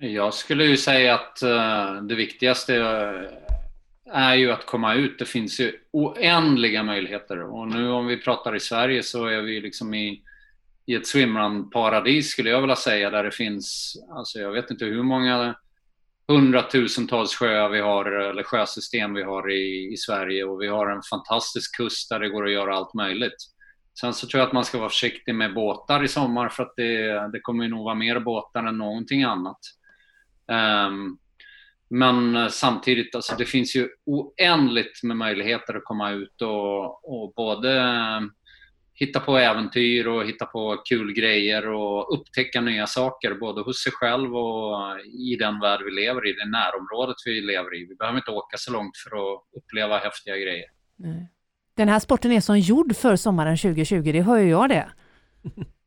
Jag skulle ju säga att eh, det viktigaste eh, är ju att komma ut. Det finns ju oändliga möjligheter. Och nu om vi pratar i Sverige så är vi liksom i, i ett swimrun-paradis skulle jag vilja säga, där det finns, alltså jag vet inte hur många hundratusentals sjöar vi har, eller sjösystem vi har i, i Sverige och vi har en fantastisk kust där det går att göra allt möjligt. Sen så tror jag att man ska vara försiktig med båtar i sommar för att det, det kommer nog vara mer båtar än någonting annat. Um, men samtidigt, alltså det finns ju oändligt med möjligheter att komma ut och, och både hitta på äventyr och hitta på kul grejer och upptäcka nya saker både hos sig själv och i den värld vi lever i, det närområdet vi lever i. Vi behöver inte åka så långt för att uppleva häftiga grejer. Den här sporten är som gjord för sommaren 2020, det hör ju jag det.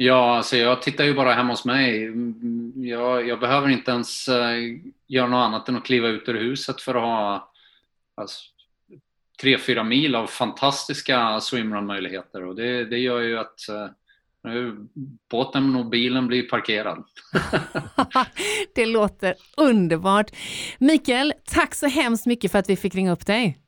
Ja, alltså jag tittar ju bara hemma hos mig. Jag, jag behöver inte ens uh, göra något annat än att kliva ut ur huset för att ha alltså, tre, fyra mil av fantastiska swimrun-möjligheter och det, det gör ju att uh, båten och bilen blir parkerad. det låter underbart. Mikael, tack så hemskt mycket för att vi fick ringa upp dig.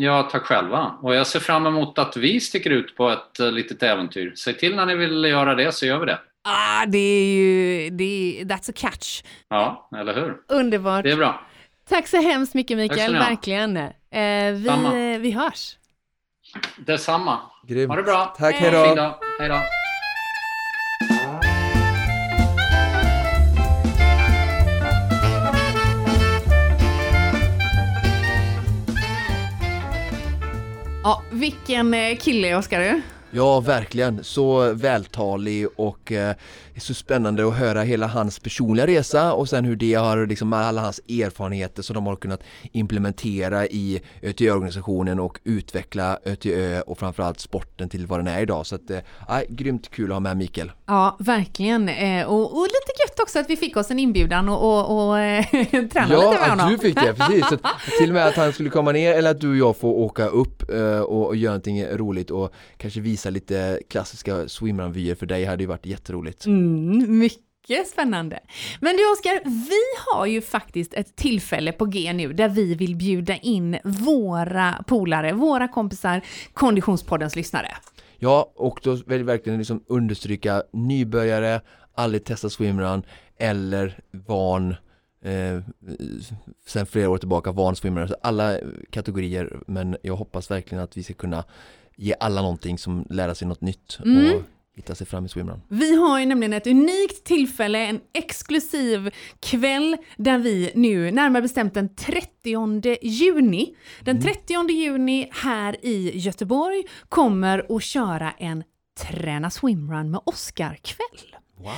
Ja, tack själva. Och jag ser fram emot att vi sticker ut på ett uh, litet äventyr. Säg till när ni vill göra det så gör vi det. Ah, det är ju, det är, that's a catch. Ja, eller hur? Underbart. Det är bra. Tack så hemskt mycket Mikael, verkligen. Eh, vi, vi hörs. Detsamma. Grymt. Ha det bra. Tack, hej då. Hej då. Ja, vilken eh, kille Oskar du. Ja, verkligen. Så vältalig och eh, så spännande att höra hela hans personliga resa och sen hur det har, liksom alla hans erfarenheter som de har kunnat implementera i ÖTÖ-organisationen och utveckla ÖTÖ och framförallt sporten till vad den är idag. Så att, eh, grymt kul att ha med Mikael. Ja, verkligen. Eh, och, och, lite gött också att vi fick oss en inbjudan och, och, och eh, träna ja, lite med honom. Ja, du fick det, precis. Så till och med att han skulle komma ner eller att du och jag får åka upp eh, och, och göra någonting roligt och kanske visa lite klassiska swimrun-vyer för dig hade ju varit jätteroligt. Mm, mycket spännande. Men du Oskar, vi har ju faktiskt ett tillfälle på G nu där vi vill bjuda in våra polare, våra kompisar, Konditionspoddens lyssnare. Ja, och då vill jag verkligen liksom understryka nybörjare, aldrig testat swimrun eller van eh, sen flera år tillbaka van swimrun, alla kategorier men jag hoppas verkligen att vi ska kunna ge alla någonting som lära sig något nytt mm. och hitta sig fram i swimrun. Vi har ju nämligen ett unikt tillfälle, en exklusiv kväll där vi nu, närmare bestämt den 30 juni, den 30 mm. juni här i Göteborg kommer att köra en Träna swimrun med Oscar-kväll. Wow.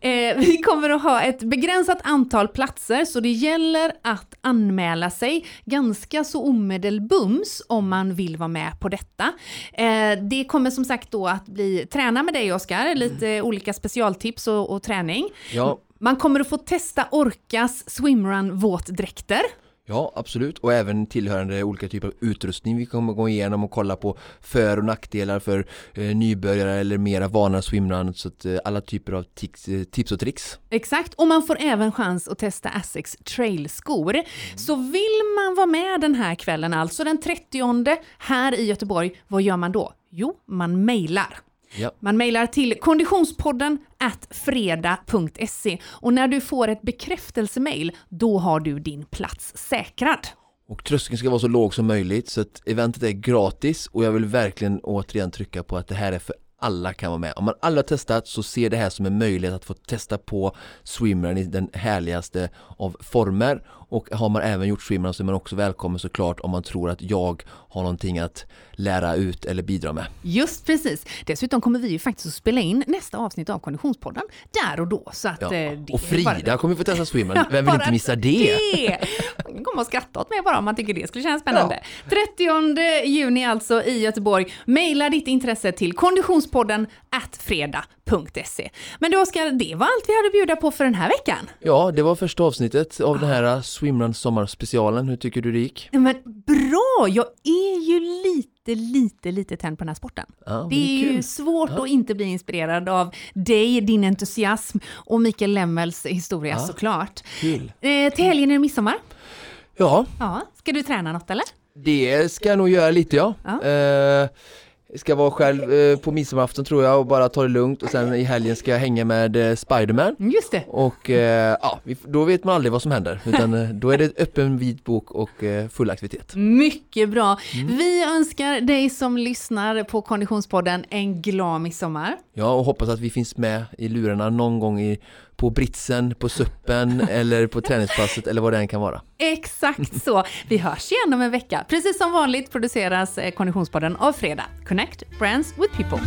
Eh, vi kommer att ha ett begränsat antal platser så det gäller att anmäla sig ganska så omedelbums om man vill vara med på detta. Eh, det kommer som sagt då att bli träna med dig Oskar, lite mm. olika specialtips och, och träning. Ja. Man kommer att få testa Orcas swimrun våtdräkter. Ja, absolut. Och även tillhörande olika typer av utrustning vi kommer gå igenom och kolla på för och nackdelar för eh, nybörjare eller mera vana swimrun. Så att eh, alla typer av tics, eh, tips och tricks. Exakt, och man får även chans att testa Asics trailskor. Mm. Så vill man vara med den här kvällen, alltså den 30 här i Göteborg, vad gör man då? Jo, man mejlar. Ja. Man mejlar till konditionspodden at fredag.se och när du får ett bekräftelsemail, då har du din plats säkrad. Och tröskeln ska vara så låg som möjligt så att eventet är gratis och jag vill verkligen återigen trycka på att det här är för alla kan vara med. Om man aldrig har testat så ser det här som en möjlighet att få testa på swimrun i den härligaste av former och har man även gjort swimrun så är man också välkommen såklart om man tror att jag har någonting att lära ut eller bidra med. Just precis. Dessutom kommer vi ju faktiskt att spela in nästa avsnitt av Konditionspodden där och då. Så att, ja. eh, och Frida bara... kommer få testa swimrun. Vem vill inte missa det? det. Man kommer att skratta åt mig bara om man tycker det skulle kännas spännande. Ja. 30 juni alltså i Göteborg. Maila ditt intresse till konditionspodden at fredag.se. Men du Oskar, det var allt vi hade att bjuda på för den här veckan. Ja, det var första avsnittet av den här Swimrun sommarspecialen. Hur tycker du det gick? Men bra! Jag är ju lite, lite, lite tänd på den här sporten. Ja, det är, är ju svårt ja. att inte bli inspirerad av dig, din entusiasm och Mikael Lemmels historia ja, såklart. Kul. Eh, till helgen är det midsommar. Ja, Ja, ska du träna något eller? det ska jag nog göra lite ja. Ja. Eh, ska vara själv eh, på midsommarafton tror jag och bara ta det lugnt och sen i helgen ska jag hänga med eh, Spiderman. Just det. Och eh, ja, vi- då vet man aldrig vad som händer utan eh, då är det öppen vit bok och eh, full aktivitet. Mycket bra. Vi önskar dig som lyssnar på Konditionspodden en glad midsommar. Ja, och hoppas att vi finns med i lurarna någon gång i, på britsen, på suppen eller på träningspasset eller vad det än kan vara. Exakt så. Vi hörs igen om en vecka. Precis som vanligt produceras eh, Konditionspodden av Fredag. Connect Brands with People.